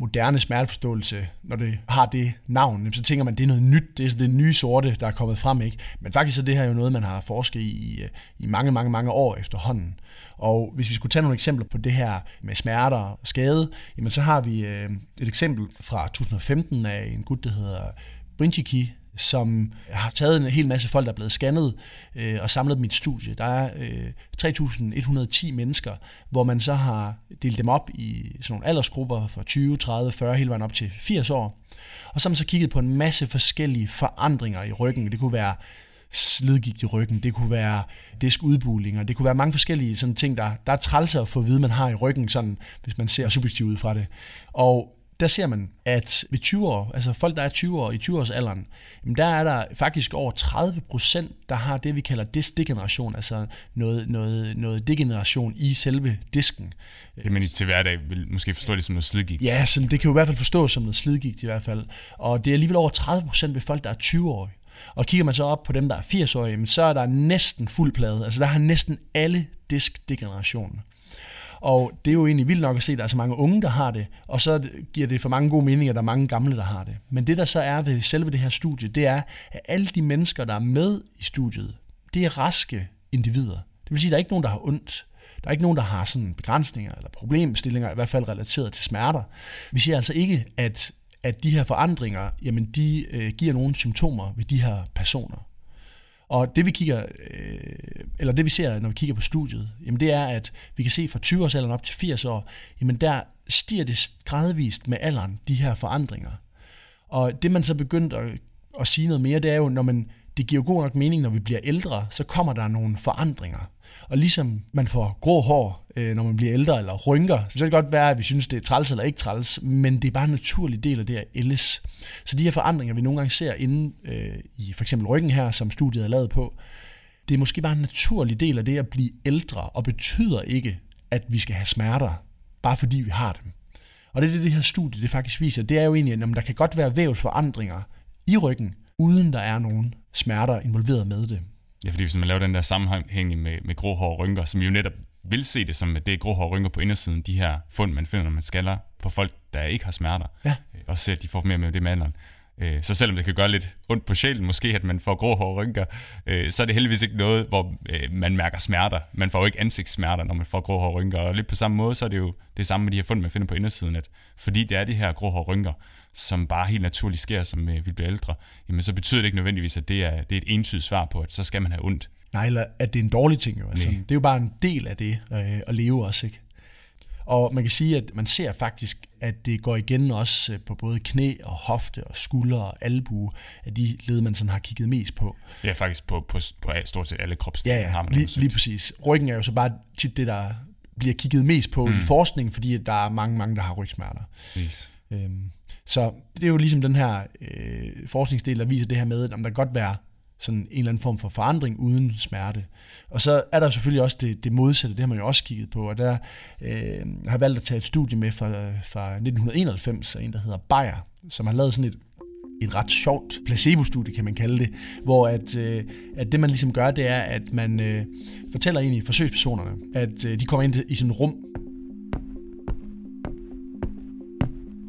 moderne smerteforståelse, når det har det navn, så tænker man, at det er noget nyt, det er sådan det nye sorte, der er kommet frem. ikke. Men faktisk er det her jo noget, man har forsket i i mange, mange, mange år efterhånden. Og hvis vi skulle tage nogle eksempler på det her med smerter og skade, jamen så har vi øh, et eksempel fra 2015 af en gut, der hedder Brinchiki, som har taget en hel masse folk, der er blevet scannet øh, og samlet dem i et studie. Der er øh, 3.110 mennesker, hvor man så har delt dem op i sådan nogle aldersgrupper fra 20, 30, 40, hele vejen op til 80 år. Og så har man så kigget på en masse forskellige forandringer i ryggen. Det kunne være slidgigt i ryggen, det kunne være diskudbulinger, det kunne være mange forskellige sådan ting, der, der er trælser at få at vide, man har i ryggen, sådan, hvis man ser subjektivt ud fra det. Og der ser man, at ved 20 år, altså folk, der er 20 år i 20 års alderen, jamen der er der faktisk over 30 procent, der har det, vi kalder disdegeneration, altså noget, noget, noget degeneration i selve disken. Det man til hverdag vil måske forstå det som noget slidgigt. Ja, så det kan jo i hvert fald forstås som noget slidgigt i hvert fald. Og det er alligevel over 30 procent ved folk, der er 20 år. Og kigger man så op på dem, der er 80-årige, så er der næsten fuld plade. Altså der har næsten alle diskdegenerationen. Og det er jo egentlig vildt nok at se, at der er så mange unge, der har det, og så giver det for mange gode meninger, at der er mange gamle, der har det. Men det, der så er ved selve det her studie, det er, at alle de mennesker, der er med i studiet, det er raske individer. Det vil sige, at der er ikke nogen, der har ondt. Der er ikke nogen, der har sådan begrænsninger eller problemstillinger, i hvert fald relateret til smerter. Vi siger altså ikke, at, at de her forandringer, jamen de øh, giver nogle symptomer ved de her personer. Og det vi kigger, øh, eller det vi ser, når vi kigger på studiet, jamen det er, at vi kan se fra 20 års alderen op til 80 år, jamen der stiger det gradvist med alderen, de her forandringer. Og det man så begyndt at, at sige noget mere, det er jo, når man, det giver jo god nok mening, når vi bliver ældre, så kommer der nogle forandringer. Og ligesom man får grå hår, øh, når man bliver ældre, eller rynker, så kan det godt være, at vi synes, det er træls eller ikke træls, men det er bare en naturlig del af det at ældes. Så de her forandringer, vi nogle gange ser inde øh, i for eksempel ryggen her, som studiet er lavet på, det er måske bare en naturlig del af det at blive ældre, og betyder ikke, at vi skal have smerter, bare fordi vi har dem. Og det er det, det her studie det faktisk viser. Det er jo egentlig, at der kan godt være vævsforandringer i ryggen, uden der er nogen smerter involveret med det. Ja, fordi hvis man laver den der sammenhæng med, med grå hår og rynker, som jo netop vil se det som, at det er grå hår og rynker på indersiden, de her fund, man finder, når man skaller på folk, der ikke har smerter. Ja. Øh, Og ser, at de får mere med det med alderen. Øh, Så selvom det kan gøre lidt ondt på sjælen, måske at man får grå hår og rynker, øh, så er det heldigvis ikke noget, hvor øh, man mærker smerter. Man får jo ikke ansigtssmerter, når man får grå hår og rynker. Og lidt på samme måde, så er det jo det samme med de her fund, man finder på indersiden, at fordi det er de her grå hår og rynker, som bare helt naturligt sker, som øh, vi bliver ældre, jamen så betyder det ikke nødvendigvis, at det er, det er et entydigt svar på, at så skal man have ondt. Nej, eller at det er en dårlig ting jo. Altså, det er jo bare en del af det øh, at leve også, ikke? Og man kan sige, at man ser faktisk, at det går igen også øh, på både knæ og hofte og skulder og albue, af de led, man sådan har kigget mest på. Ja, faktisk på, på, på stort set alle kropsdele Ja, ja, har man lige, lige præcis. Ryggen er jo så bare tit det, der bliver kigget mest på mm. i forskning, fordi at der er mange, mange, der har rygsmerter. Præcis. Øhm, så det er jo ligesom den her øh, forskningsdel, der viser det her med, at om der kan godt være sådan en eller anden form for forandring uden smerte. Og så er der selvfølgelig også det, det modsatte, det har man jo også kigget på, og der øh, har jeg valgt at tage et studie med fra, fra 1991, af en, der hedder Bayer, som har lavet sådan et et ret sjovt placebo-studie, kan man kalde det, hvor at, øh, at det, man ligesom gør, det er, at man øh, fortæller ind i forsøgspersonerne, at øh, de kommer ind i sådan et rum,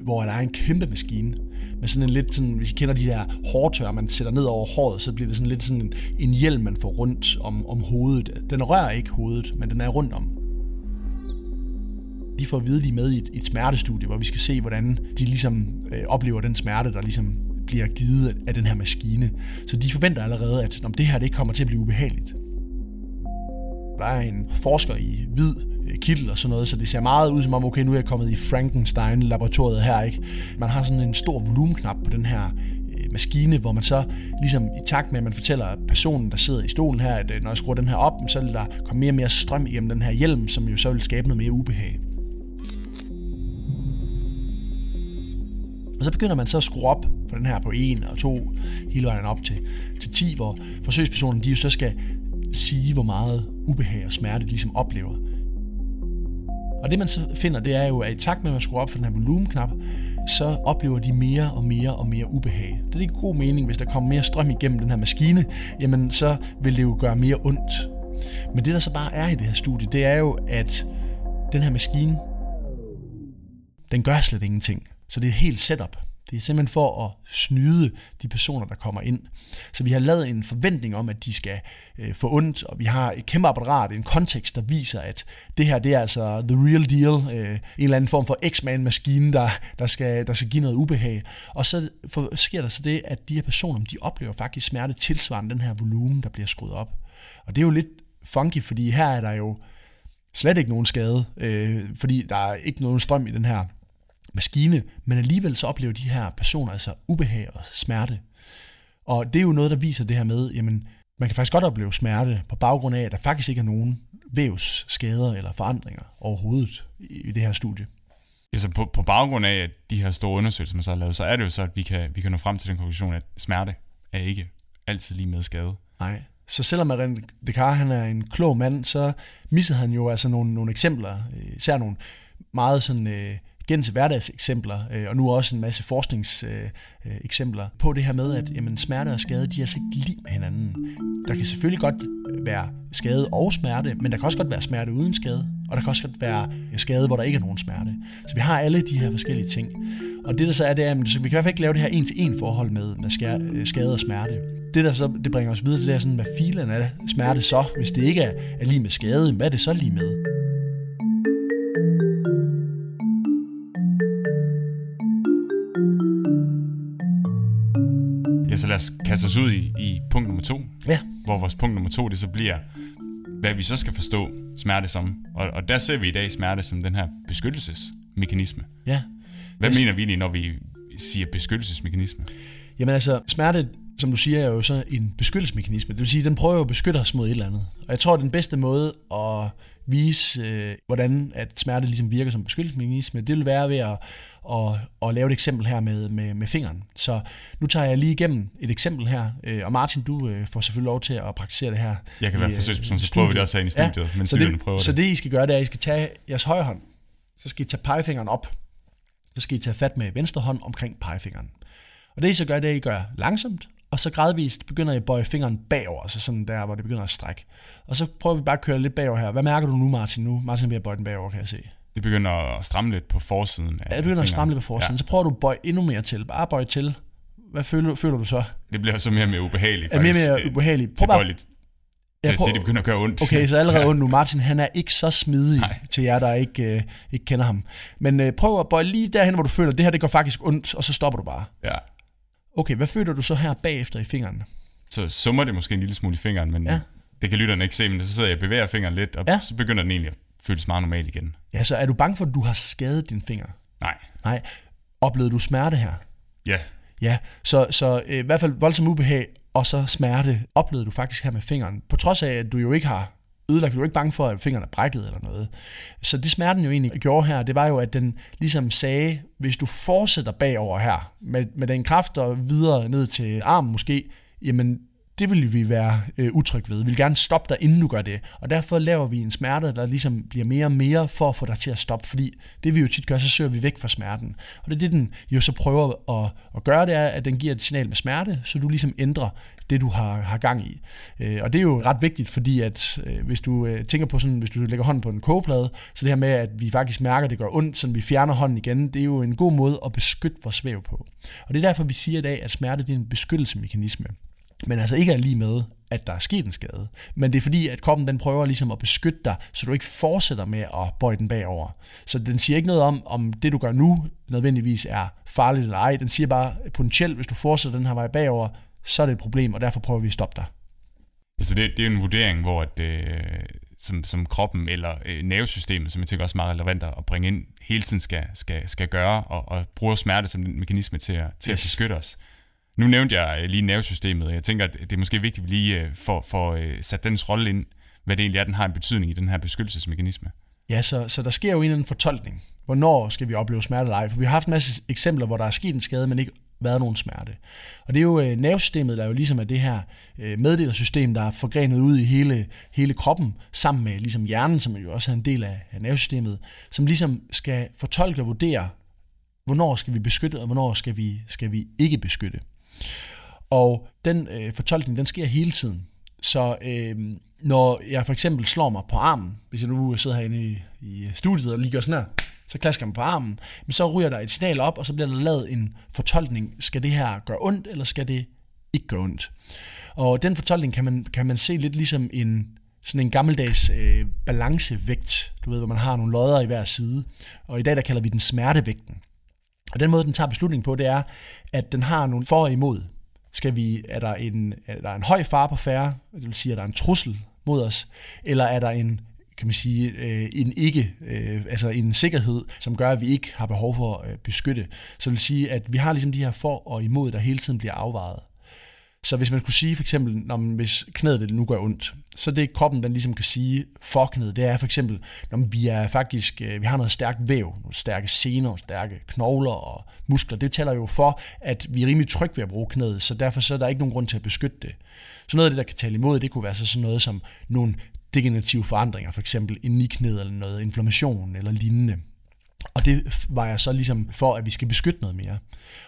hvor der er en kæmpe maskine, med sådan en lidt sådan, hvis I kender de der hårtør, man sætter ned over håret, så bliver det sådan lidt sådan en, en hjelm, man får rundt om, om hovedet. Den rører ikke hovedet, men den er rundt om. De får at vide, de er med i et, et smertestudie, hvor vi skal se, hvordan de ligesom øh, oplever den smerte, der ligesom bliver givet af den her maskine. Så de forventer allerede, at om det her det kommer til at blive ubehageligt. Der er en forsker i hvid Øh, kittel og sådan noget, så det ser meget ud som om, okay, nu er jeg kommet i Frankenstein-laboratoriet her, ikke? Man har sådan en stor volumenknap på den her øh, maskine, hvor man så ligesom i takt med, at man fortæller personen, der sidder i stolen her, at øh, når jeg skruer den her op, så vil der komme mere og mere strøm igennem den her hjelm, som jo så vil skabe noget mere ubehag. Og så begynder man så at skrue op på den her på 1 og 2, hele vejen op til, til 10, hvor forsøgspersonen de jo så skal sige, hvor meget ubehag og smerte de ligesom oplever. Og det man så finder, det er jo, at i takt med, at man skruer op for den her volumenknap, så oplever de mere og mere og mere ubehag. Det er ikke god mening, hvis der kommer mere strøm igennem den her maskine, jamen så vil det jo gøre mere ondt. Men det der så bare er i det her studie, det er jo, at den her maskine, den gør slet ingenting. Så det er helt setup. Det er simpelthen for at snyde de personer, der kommer ind. Så vi har lavet en forventning om, at de skal øh, få ondt, og vi har et kæmpe apparat, en kontekst, der viser, at det her det er altså the real deal. Øh, en eller anden form for X-Man-maskine, der, der, skal, der skal give noget ubehag. Og så for, sker der så det, at de her personer, de oplever faktisk smerte tilsvarende den her volumen, der bliver skruet op. Og det er jo lidt funky, fordi her er der jo slet ikke nogen skade, øh, fordi der er ikke nogen strøm i den her maskine, men alligevel så oplever de her personer altså ubehag og smerte. Og det er jo noget, der viser det her med, jamen, man kan faktisk godt opleve smerte på baggrund af, at der faktisk ikke er nogen vævsskader eller forandringer overhovedet i, det her studie. Altså på, på baggrund af at de her store undersøgelser, man så har lavet, så er det jo så, at vi kan, vi kan nå frem til den konklusion, at smerte er ikke altid lige med skade. Nej. Så selvom René Descartes han er en klog mand, så missede han jo altså nogle, nogle eksempler, især nogle meget sådan øh, gennem til hverdagseksempler, øh, og nu også en masse forskningseksempler øh, øh, eksempler på det her med, at jamen, smerte og skade, de er altså ikke lige med hinanden. Der kan selvfølgelig godt øh, være skade og smerte, men der kan også godt være smerte uden skade, og der kan også godt være øh, skade, hvor der ikke er nogen smerte. Så vi har alle de her forskellige ting. Og det der så er, det er, at vi kan i hvert fald ikke lave det her en-til-en forhold med, med skade, skade og smerte. Det der så det bringer os videre til, det er sådan, hvad filen er smerte så, hvis det ikke er, er lige med skade, hvad er det så lige med? Ja, så lad os kaste os ud i, i punkt nummer to, Ja, hvor vores punkt nummer to, det så bliver, hvad vi så skal forstå smerte som. Og, og der ser vi i dag smerte som den her beskyttelsesmekanisme. ja. Hvad Yes. mener vi egentlig, når vi siger beskyttelsesmekanisme? Jamen altså, smerte, som du siger, er jo så en beskyttelsesmekanisme. Det vil sige, at den prøver jo at beskytte os mod et eller andet. Og jeg tror, at den bedste måde at vise, øh, hvordan at smerte ligesom virker som beskyttelsesmekanisme, det vil være ved at, at, at lave et eksempel her med, med, med fingeren. Så nu tager jeg lige igennem et eksempel her, øh, og Martin, du øh, får selvfølgelig lov til at praktisere det her. Jeg kan i, være øh, forsøgsperson, så prøver vi det også herinde i studiet, ja, mens så det, prøver så det. det, I skal gøre, det er, at I skal tage jeres højre hånd, så skal I tage pegefingeren op, så skal I tage fat med venstre hånd omkring pegefingeren. Og det I så gør, det er, at I gør langsomt og så gradvist begynder jeg at bøje fingeren bagover, så sådan der, hvor det begynder at strække. Og så prøver vi bare at køre lidt bagover her. Hvad mærker du nu, Martin? Nu Martin ved at bøje den bagover, kan jeg se. Det begynder at stramme lidt på forsiden af Ja, det begynder at stramme lidt på forsiden. Ja. Så prøver du at bøje endnu mere til. Bare bøje til. Hvad føler, føler du så? Det bliver så mere og mere ubehageligt. Er mere faktisk, og mere ubehageligt. Prøv bare, til at prøv- at det begynder at gøre ondt. Okay, så allerede (laughs) ondt nu. Martin, han er ikke så smidig Nej. til jer, der ikke, øh, ikke kender ham. Men øh, prøv at bøje lige derhen, hvor du føler, at det her det går faktisk ondt, og så stopper du bare. Ja. Okay, hvad føler du så her bagefter i fingeren? Så summer det måske en lille smule i fingeren, men Ja. det kan lytterne ikke se, men så sidder jeg og bevæger fingeren lidt, og ja. så begynder den egentlig at føles meget normal igen. Ja, så er du bange for, at du har skadet din finger? Nej. Nej. Oplevede du smerte her? Ja. Ja, så, så øh, i hvert fald voldsom ubehag, og så smerte oplevede du faktisk her med fingeren. På trods af, at du jo ikke har ødelagt, du var ikke bange for, at fingrene er brækket eller noget. Så det smerten jo egentlig gjorde her, det var jo, at den ligesom sagde, hvis du fortsætter bagover her, med, med den kraft og videre ned til armen måske, jamen det vil vi være øh, utryg ved. Vi vil gerne stoppe dig, inden du gør det. Og derfor laver vi en smerte, der ligesom bliver mere og mere for at få dig til at stoppe. Fordi det vi jo tit gør, så søger vi væk fra smerten. Og det er det, den jo så prøver at, at gøre, det er, at den giver et signal med smerte, så du ligesom ændrer det, du har, har gang i. Øh, og det er jo ret vigtigt, fordi at øh, hvis du øh, tænker på sådan, hvis du lægger hånden på en kogeplade, så det her med, at vi faktisk mærker, at det gør ondt, så vi fjerner hånden igen, det er jo en god måde at beskytte vores væv på. Og det er derfor, vi siger i dag, at smerte det er en beskyttelsesmekanisme. Men altså ikke er lige med, at der er sket en skade. Men det er fordi, at kroppen den prøver ligesom at beskytte dig, så du ikke fortsætter med at bøje den bagover. Så den siger ikke noget om, om det du gør nu nødvendigvis er farligt eller ej. Den siger bare, potentielt, hvis du fortsætter den her vej bagover, så er det et problem, og derfor prøver vi at stoppe dig. Altså det, det er en vurdering, hvor at, øh, som, som kroppen eller øh, nervesystemet, som jeg tænker også er meget relevant at bringe ind, hele tiden skal, skal, skal gøre, og, og bruge smerte som en mekanisme til, at, til. Yes. at beskytte os. Nu nævnte jeg øh, lige nervesystemet, og jeg tænker, at det er måske vigtigt, at vi lige øh, får, får øh, sat dens rolle ind, hvad det egentlig er, den har en betydning i den her beskyttelsesmekanisme. Ja, så, så der sker jo en eller anden fortolkning. Hvornår skal vi opleve smerte eller ej? For vi har haft en masse eksempler, hvor der er sket en skade, men ikke været nogen smerte. Og det er jo øh, nervesystemet, der jo ligesom er det her øh, meddelersystem, der er forgrenet ud i hele, hele kroppen, sammen med ligesom hjernen, som jo også er en del af, af nervesystemet, som ligesom skal fortolke og vurdere, hvornår skal vi beskytte, og hvornår skal vi, skal vi ikke beskytte. Og den øh, fortolkning, den sker hele tiden. Så øh, når jeg for eksempel slår mig på armen, hvis jeg nu sidder herinde i, i studiet og lige gør sådan her, så klasker man på armen, men så ryger der et signal op, og så bliver der lavet en fortolkning. Skal det her gøre ondt, eller skal det ikke gøre ondt? Og den fortolkning kan man, kan man se lidt ligesom en, sådan en gammeldags øh, balancevægt, du ved, hvor man har nogle lodder i hver side. Og i dag der kalder vi den smertevægten. Og den måde, den tager beslutning på, det er, at den har nogle for og imod. Skal vi, er, der en, er der en høj fare på færre, det vil sige, er der en trussel mod os, eller er der en, kan man sige, øh, en ikke, øh, altså en sikkerhed, som gør, at vi ikke har behov for at beskytte. Så det vil sige, at vi har ligesom de her for og imod, der hele tiden bliver afvejet. Så hvis man skulle sige for eksempel, når man, hvis knæet det nu gør ondt, så det kroppen den ligesom kan sige for knæet, det er for eksempel, når vi er faktisk, øh, vi har noget stærkt væv, nogle stærke sener, stærke knogler og muskler. Det taler jo for, at vi er rimelig trygge ved at bruge knæet, så derfor så er der ikke nogen grund til at beskytte det. Så noget af det, der kan tale imod, det kunne være så sådan noget som nogle degenerative forandringer, for eksempel en i knæet eller noget inflammation eller lignende. Og det var jeg så ligesom for, at vi skal beskytte noget mere.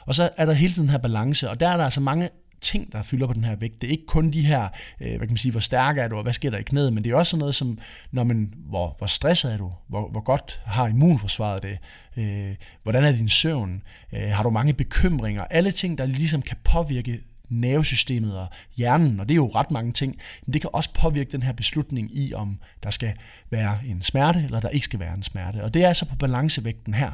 Og så er der hele tiden den her balance, og der er der altså mange ting, der fylder på den her vægt. Det er ikke kun de her, øh, hvad kan man sige, hvor stærk er du, og hvad sker der i knæet, men det er også sådan noget som, når man, hvor, hvor stresset er du, hvor, hvor godt har immunforsvaret det, øh, hvordan er din søvn, øh, har du mange bekymringer, alle ting, der ligesom kan påvirke nervesystemet og hjernen, og det er jo ret mange ting, men det kan også påvirke den her beslutning i, om der skal være en smerte, eller der ikke skal være en smerte. Og det er altså på balancevægten her.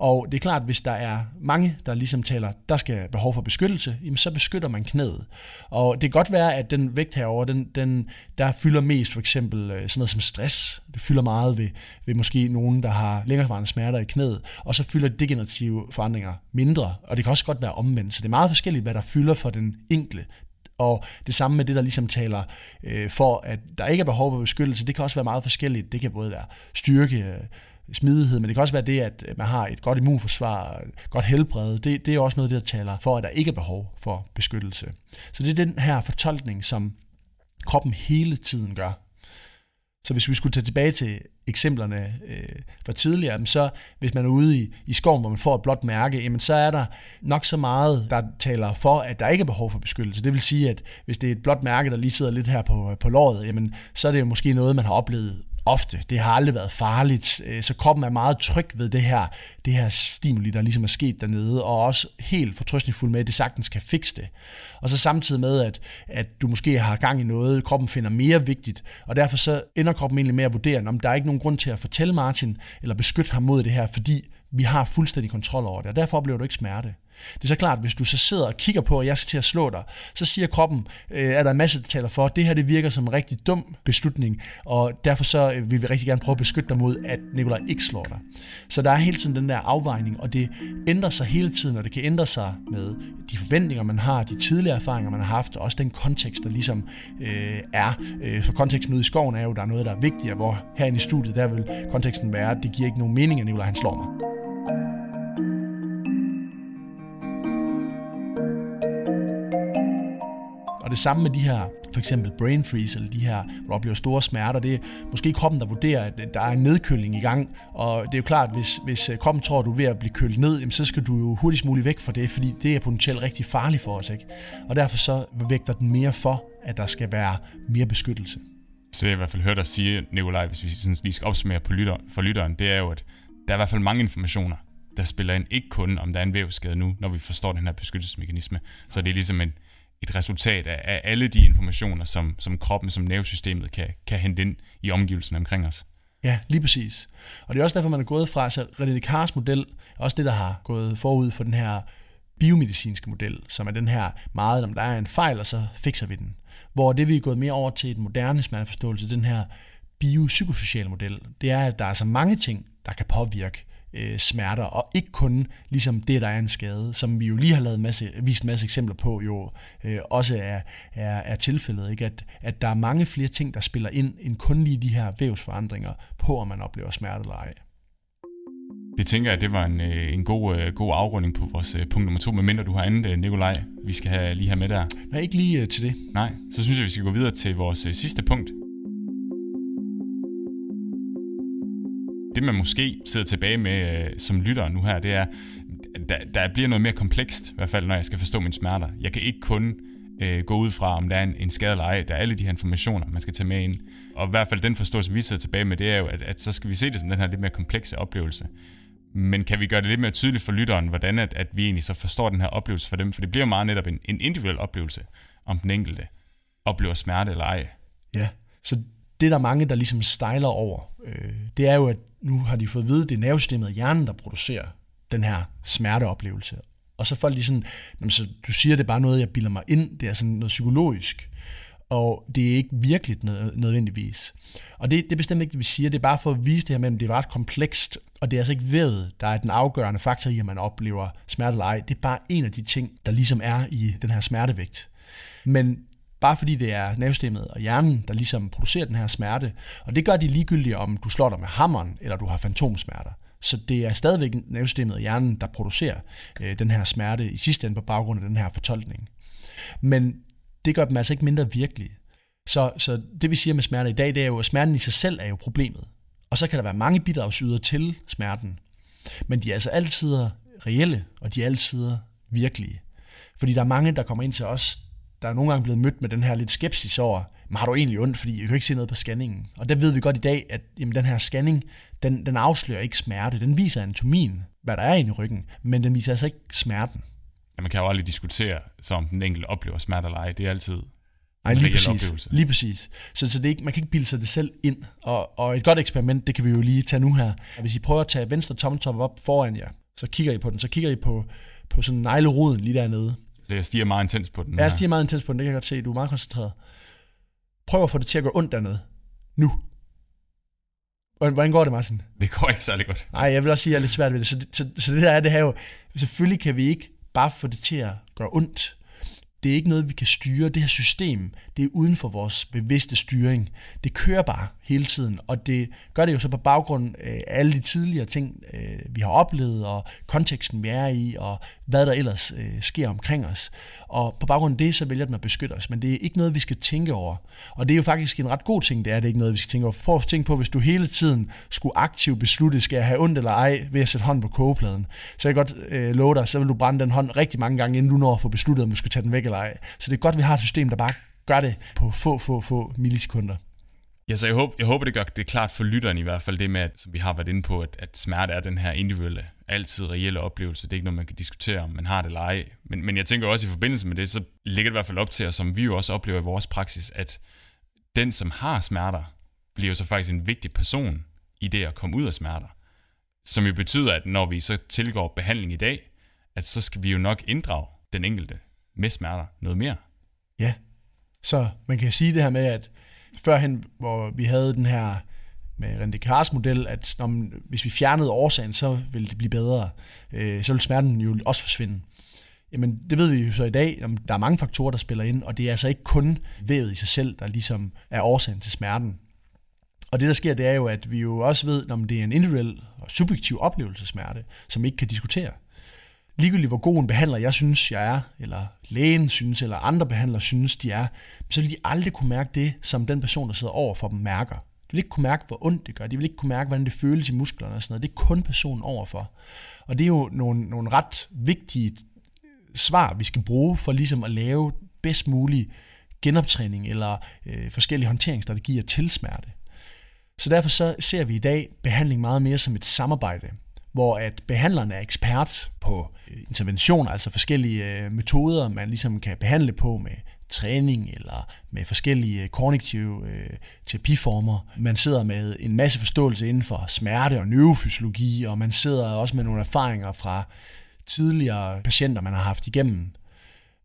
Og det er klart, at hvis der er mange, der ligesom taler, der skal behov for beskyttelse, jamen så beskytter man knæet. Og det kan godt være, at den vægt herover, den, den, der fylder mest for eksempel øh, sådan noget som stress. Det fylder meget ved, ved måske nogen, der har længerevarende smerter i knæet. Og så fylder degenerative forandringer mindre. Og det kan også godt være omvendt. Så det er meget forskelligt, hvad der fylder for den enkelte. Og det samme med det, der ligesom taler øh, for, at der ikke er behov for beskyttelse, det kan også være meget forskelligt. Det kan både være styrke, øh, smidighed, men det kan også være det, at man har et godt immunforsvar, et godt helbred. Det, det er også noget, der taler for, at der ikke er behov for beskyttelse. Så det er den her fortolkning, som kroppen hele tiden gør. Så hvis vi skulle tage tilbage til eksemplerne øh, fra tidligere, så hvis man er ude i, i skoven, hvor man får et blåt mærke, jamen så er der nok så meget, der taler for, at der ikke er behov for beskyttelse. Det vil sige, at hvis det er et blåt mærke, der lige sidder lidt her på, på låret, jamen så er det måske noget, man har oplevet ofte. Det har aldrig været farligt, øh, så kroppen er meget tryg ved det her, det her stimuli, der ligesom er sket dernede, og også helt fortrøstningsfuld med, at det sagtens kan fikse det. Og så samtidig med, at, at du måske har gang i noget, kroppen finder mere vigtigt, og derfor så ender kroppen egentlig med at vurdere, om der er ikke nogen grund til at fortælle Martin, eller beskytte ham mod det her, fordi vi har fuldstændig kontrol over det, og derfor oplever du ikke smerte. Det er så klart, hvis du så sidder og kigger på, at jeg skal til at slå dig, så siger kroppen, øh, er der en masse, der taler for, at det her det virker som en rigtig dum beslutning, og derfor så øh, vil vi rigtig gerne prøve at beskytte dig mod, at Nikolaj ikke slår dig. Så der er hele tiden den der afvejning, og det ændrer sig hele tiden, og det kan ændre sig med de forventninger, man har, de tidligere erfaringer, man har haft, og også den kontekst, der ligesom øh, er. Øh, for konteksten ude i skoven er jo, der er noget, der er vigtigere, hvor herinde i studiet, der vil konteksten være, at det giver ikke nogen mening, at Nikolaj han slår mig. Og det samme med de her, for eksempel brain freeze, eller de her, hvor du oplever store smerter, det er måske kroppen, der vurderer, at der er en nedkøling i gang. Og det er jo klart, hvis, hvis øh, kroppen tror, at du er ved at blive kølet ned, så skal du jo hurtigst muligt væk fra det, fordi det er potentielt rigtig farligt for os. Ikke? Og derfor så vægter den mere for, at der skal være mere beskyttelse. Så det jeg i hvert fald hørt dig sige, Nikolaj, hvis vi sådan lige skal opsummere på lytter, for lytteren, det er jo, at der er i hvert fald mange informationer, der spiller ind, ikke kun om der er en vævsskade nu, når vi forstår den her beskyttelsesmekanisme. Så det er ligesom en, et resultat af, af alle de informationer, som, som kroppen, som nervesystemet kan, kan hente ind i omgivelserne omkring os. Ja, lige præcis. Og det er også derfor, man er gået fra, så René Descartes model, også det, der har gået forud for den her biomedicinske model, som er den her meget, om der er en fejl, og så fikser vi den. Hvor det, vi er gået mere over til et moderne smerteforståelse, den her biopsykosociale model, det er, at der er så mange ting, der kan påvirke øh, smerter, og ikke kun ligesom det, der er en skade, som vi jo lige har lavet masse, vist en masse eksempler på, jo øh, også er, er, er tilfældet, ikke? At, at der er mange flere ting, der spiller ind, end kun lige de her vævsforandringer på, om man oplever smerte eller ej. Det tænker jeg, det var en, øh, en god, øh, god afrunding på vores øh, punkt nummer to, medmindre du har andet, Nikolaj, vi skal have, lige have med der. Nej, ikke lige til det. Nej, så synes jeg, vi skal gå videre til vores sidste punkt, det man måske sidder tilbage med øh, som lytter nu her, det er, der, der bliver noget mere komplekst, i hvert fald når jeg skal forstå mine smerter. Jeg kan ikke kun øh, gå ud fra, om der er en, en skade eller ej. Der er alle de her informationer, man skal tage med ind. Og i hvert fald den forståelse, vi sidder tilbage med, det er jo, at, at så skal vi se det som den her lidt mere komplekse oplevelse. Men kan vi gøre det lidt mere tydeligt for lytteren, hvordan at, at vi egentlig så forstår den her oplevelse for dem? For det bliver meget netop en, en individuel oplevelse, om den enkelte oplever smerte eller ej. Ja, så det er der mange, der ligesom stejler over. Øh, det er jo, at nu har de fået at vide, at det er nervesystemet og hjernen, der producerer den her smerteoplevelse. Og så folk lige sådan, så du siger, det er bare noget, jeg bilder mig ind, det er sådan noget psykologisk, og det er ikke virkelig nødvendigvis. Og det, det er bestemt ikke det, vi siger, det er bare for at vise det her med, at det er ret komplekst, og det er altså ikke ved, der er den afgørende faktor i, at man oplever smerte eller ej. Det er bare en af de ting, der ligesom er i den her smertevægt. Men Bare fordi det er nervesystemet og hjernen, der ligesom producerer den her smerte. Og det gør de ligegyldigt, om du slår dig med hammeren, eller du har fantomsmerter. Så det er stadigvæk nervesystemet og hjernen, der producerer øh, den her smerte i sidste ende på baggrund af den her fortolkning. Men det gør dem altså ikke mindre virkelige. Så, så det vi siger med smerte i dag, det er jo, at smerten i sig selv er jo problemet. Og så kan der være mange bidragsyder til smerten. Men de er altså altid reelle, og de er altid virkelige. Fordi der er mange, der kommer ind til os, der er nogle gange blevet mødt med den her lidt skepsis over, men har du egentlig ondt, fordi jeg kan ikke se noget på scanningen. Og der ved vi godt i dag, at jamen, den her scanning, den, den afslører ikke smerte. Den viser anatomien, hvad der er inde i ryggen, men den viser altså ikke smerten. Ja, man kan jo aldrig diskutere, som den enkelte oplever smerte eller ej. Det er altid Nej, lige præcis. Oplevelse. Lige præcis. Så, så det ikke, man kan ikke bilde sig det selv ind. Og, og et godt eksperiment, det kan vi jo lige tage nu her. Hvis I prøver at tage venstre tommeltop op foran jer, så kigger I på den. Så kigger I på, på sådan negleroden lige dernede. Så jeg stiger meget intens på den. Ja, jeg stiger meget intens på den, det kan jeg godt se. Du er meget koncentreret. Prøv at få det til at gå ondt dernede. Nu. Hvordan går det, Martin? Det går ikke særlig godt. Nej, jeg vil også sige, at jeg er lidt svært ved det. Så, det, så, så det der er det her jo, selvfølgelig kan vi ikke bare få det til at gøre ondt. Det er ikke noget, vi kan styre. Det her system, det er uden for vores bevidste styring. Det kører bare hele tiden. Og det gør det jo så på baggrund øh, af alle de tidligere ting, øh, vi har oplevet, og konteksten, vi er i, og hvad der ellers øh, sker omkring os. Og på baggrund af det, så vælger den at beskytte os. Men det er ikke noget, vi skal tænke over. Og det er jo faktisk en ret god ting, det er det ikke noget, vi skal tænke over. Prøv at tænke på, hvis du hele tiden skulle aktivt beslutte, skal jeg have ondt eller ej, ved at sætte hånd på kogepladen. Så jeg kan godt øh, love dig, så vil du brænde den hånd rigtig mange gange, inden du når at få besluttet, om du skal tage den væk eller ej. Så det er godt, vi har et system, der bare gør det på få, få, få millisekunder. Ja, så jeg håber, jeg håber, det gør det klart for lytteren i hvert fald, det med, at, som vi har været inde på, at, at smerte er den her individuelle, altid reelle oplevelse. Det er ikke noget, man kan diskutere, om man har det eller ej. Men, men jeg tænker også i forbindelse med det, så ligger det i hvert fald op til os, som vi jo også oplever i vores praksis, at den, som har smerter, bliver så faktisk en vigtig person i det at komme ud af smerter. Som jo betyder, at når vi så tilgår behandling i dag, at så skal vi jo nok inddrage den enkelte med smerter noget mere. Ja, så man kan sige det her med, at førhen, hvor vi havde den her med René Descartes model, at når man, hvis vi fjernede årsagen, så ville det blive bedre. Øh, så ville smerten jo også forsvinde. Jamen, det ved vi jo så i dag, at der er mange faktorer, der spiller ind, og det er altså ikke kun vævet i sig selv, der ligesom er årsagen til smerten. Og det, der sker, det er jo, at vi jo også ved, om det er en individuel og subjektiv oplevelse smerte, som vi ikke kan diskutere ligegyldigt hvor god en behandler jeg synes, jeg er, eller lægen synes, eller andre behandlere synes, de er, så vil de aldrig kunne mærke det, som den person, der sidder over for dem, mærker. De vil ikke kunne mærke, hvor ondt det gør. De vil ikke kunne mærke, hvordan det føles i musklerne og sådan noget. Det er kun personen overfor. Og det er jo nogle, nogle ret vigtige svar, vi skal bruge for ligesom at lave bedst mulig genoptræning eller øh, forskellige håndteringsstrategier til smerte. Så derfor så ser vi i dag behandling meget mere som et samarbejde hvor at behandleren er ekspert på øh, interventioner, altså forskellige øh, metoder, man ligesom kan behandle på med træning eller med forskellige øh, kognitive øh, terapiformer. Man sidder med en masse forståelse inden for smerte og neurofysiologi, og man sidder også med nogle erfaringer fra tidligere patienter, man har haft igennem.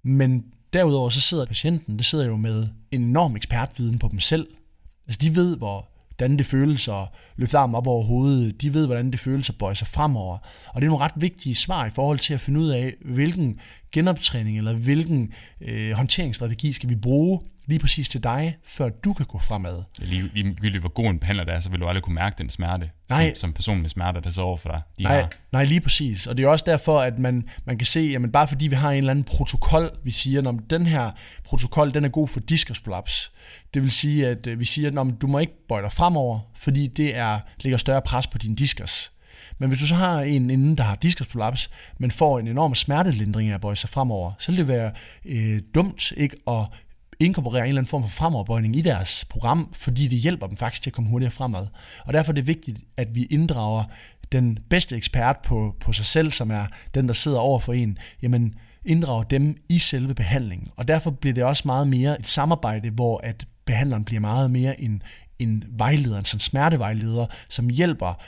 Men derudover så sidder patienten, det sidder jo med en enorm ekspertviden på dem selv. Altså de ved, hvor hvordan det føles at løfte armen op over hovedet. De ved, hvordan det føles at bøje sig fremover. Og det er nogle ret vigtige svar i forhold til at finde ud af, hvilken genoptræning eller hvilken øh, håndteringsstrategi skal vi bruge lige præcis til dig, før du kan gå fremad. Lige, ligegyldigt hvor god en behandler det er, så vil du aldrig kunne mærke den smerte, nej. Som, som person med smerte, der så over for dig. De nej, har. nej, lige præcis. Og det er også derfor, at man, man kan se, jamen bare fordi vi har en eller anden protokol, vi siger, at den her protokol, den er god for diskusprolaps. Det vil sige, at øh, vi siger, at du må ikke bøje dig fremover, fordi det er, lægger større pres på din diskus. Men hvis du så har en inden, der har diskusprolaps, men får en enorm smertelindring af at bøje sig fremover, så vil det være øh, dumt ikke at inkorporere en eller anden form for fremoverbøjning i deres program, fordi det hjælper dem faktisk til at komme hurtigere fremad. Og derfor er det vigtigt, at vi inddrager den bedste ekspert på, på sig selv, som er den, der sidder over for en, jamen inddrager dem i selve behandlingen. Og derfor bliver det også meget mere et samarbejde, hvor at behandleren bliver meget mere en, en vejleder, en sådan smertevejleder, som hjælper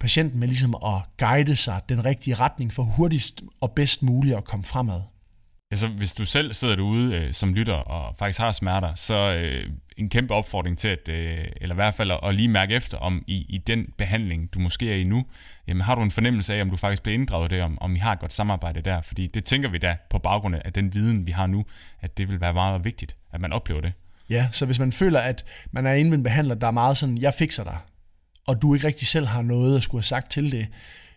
patienten med ligesom at guide sig den rigtige retning for hurtigst og bedst muligt at komme fremad. Altså, hvis du selv sidder derude øh, som lytter og faktisk har smerter, så øh, en kæmpe opfordring til, at, øh, eller i hvert fald at, at lige mærke efter, om i, i den behandling, du måske er i nu, jamen har du en fornemmelse af, om du faktisk bliver inddraget der, om, om I har et godt samarbejde der, fordi det tænker vi da på baggrund af den viden, vi har nu, at det vil være meget vigtigt, at man oplever det. Ja, så hvis man føler, at man er inde ved en behandler, der er meget sådan, jeg fikser dig, og du ikke rigtig selv har noget at skulle have sagt til det,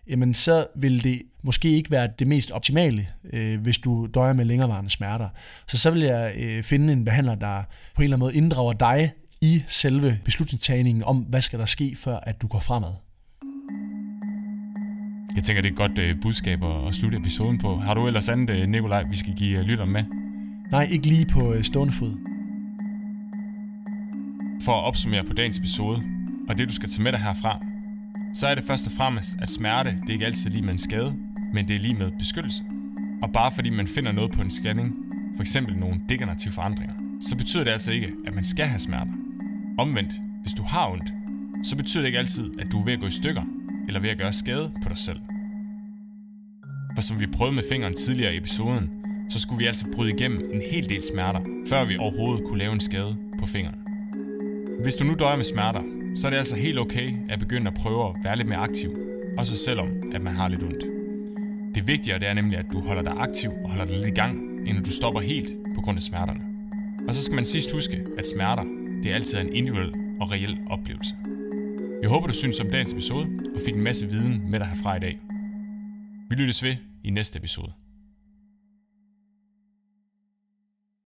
jamen så vil det måske ikke være det mest optimale, øh, hvis du døjer med længerevarende smerter. Så så vil jeg øh, finde en behandler, der på en eller anden måde inddrager dig i selve beslutningstagningen om, hvad skal der ske, før at du går fremad. Jeg tænker, det er et godt øh, budskab at slutte episoden på. Har du ellers andet, øh, Nikolaj, vi skal give øh, lytteren med? Nej, ikke lige på øh, stående fod. For at opsummere på dagens episode, og det du skal tage med dig herfra, så er det først og fremmest, at smerte det er ikke altid lige med en skade, men det er lige med beskyttelse. Og bare fordi man finder noget på en scanning, for eksempel nogle degenerative forandringer, så betyder det altså ikke, at man skal have smerter. Omvendt, hvis du har ondt, så betyder det ikke altid, at du er ved at gå i stykker, eller ved at gøre skade på dig selv. For som vi prøvede med fingeren tidligere i episoden, så skulle vi altså bryde igennem en hel del smerter, før vi overhovedet kunne lave en skade på fingeren. Hvis du nu døjer med smerter, så er det altså helt okay at begynde at prøve at være lidt mere aktiv, også selvom at man har lidt ondt. Det vigtige det er nemlig, at du holder dig aktiv og holder dig lidt i gang, inden du stopper helt på grund af smerterne. Og så skal man sidst huske, at smerter det er altid en individuel og reel oplevelse. Jeg håber, du synes om dagens episode og fik en masse viden med dig herfra i dag. Vi lyttes ved i næste episode.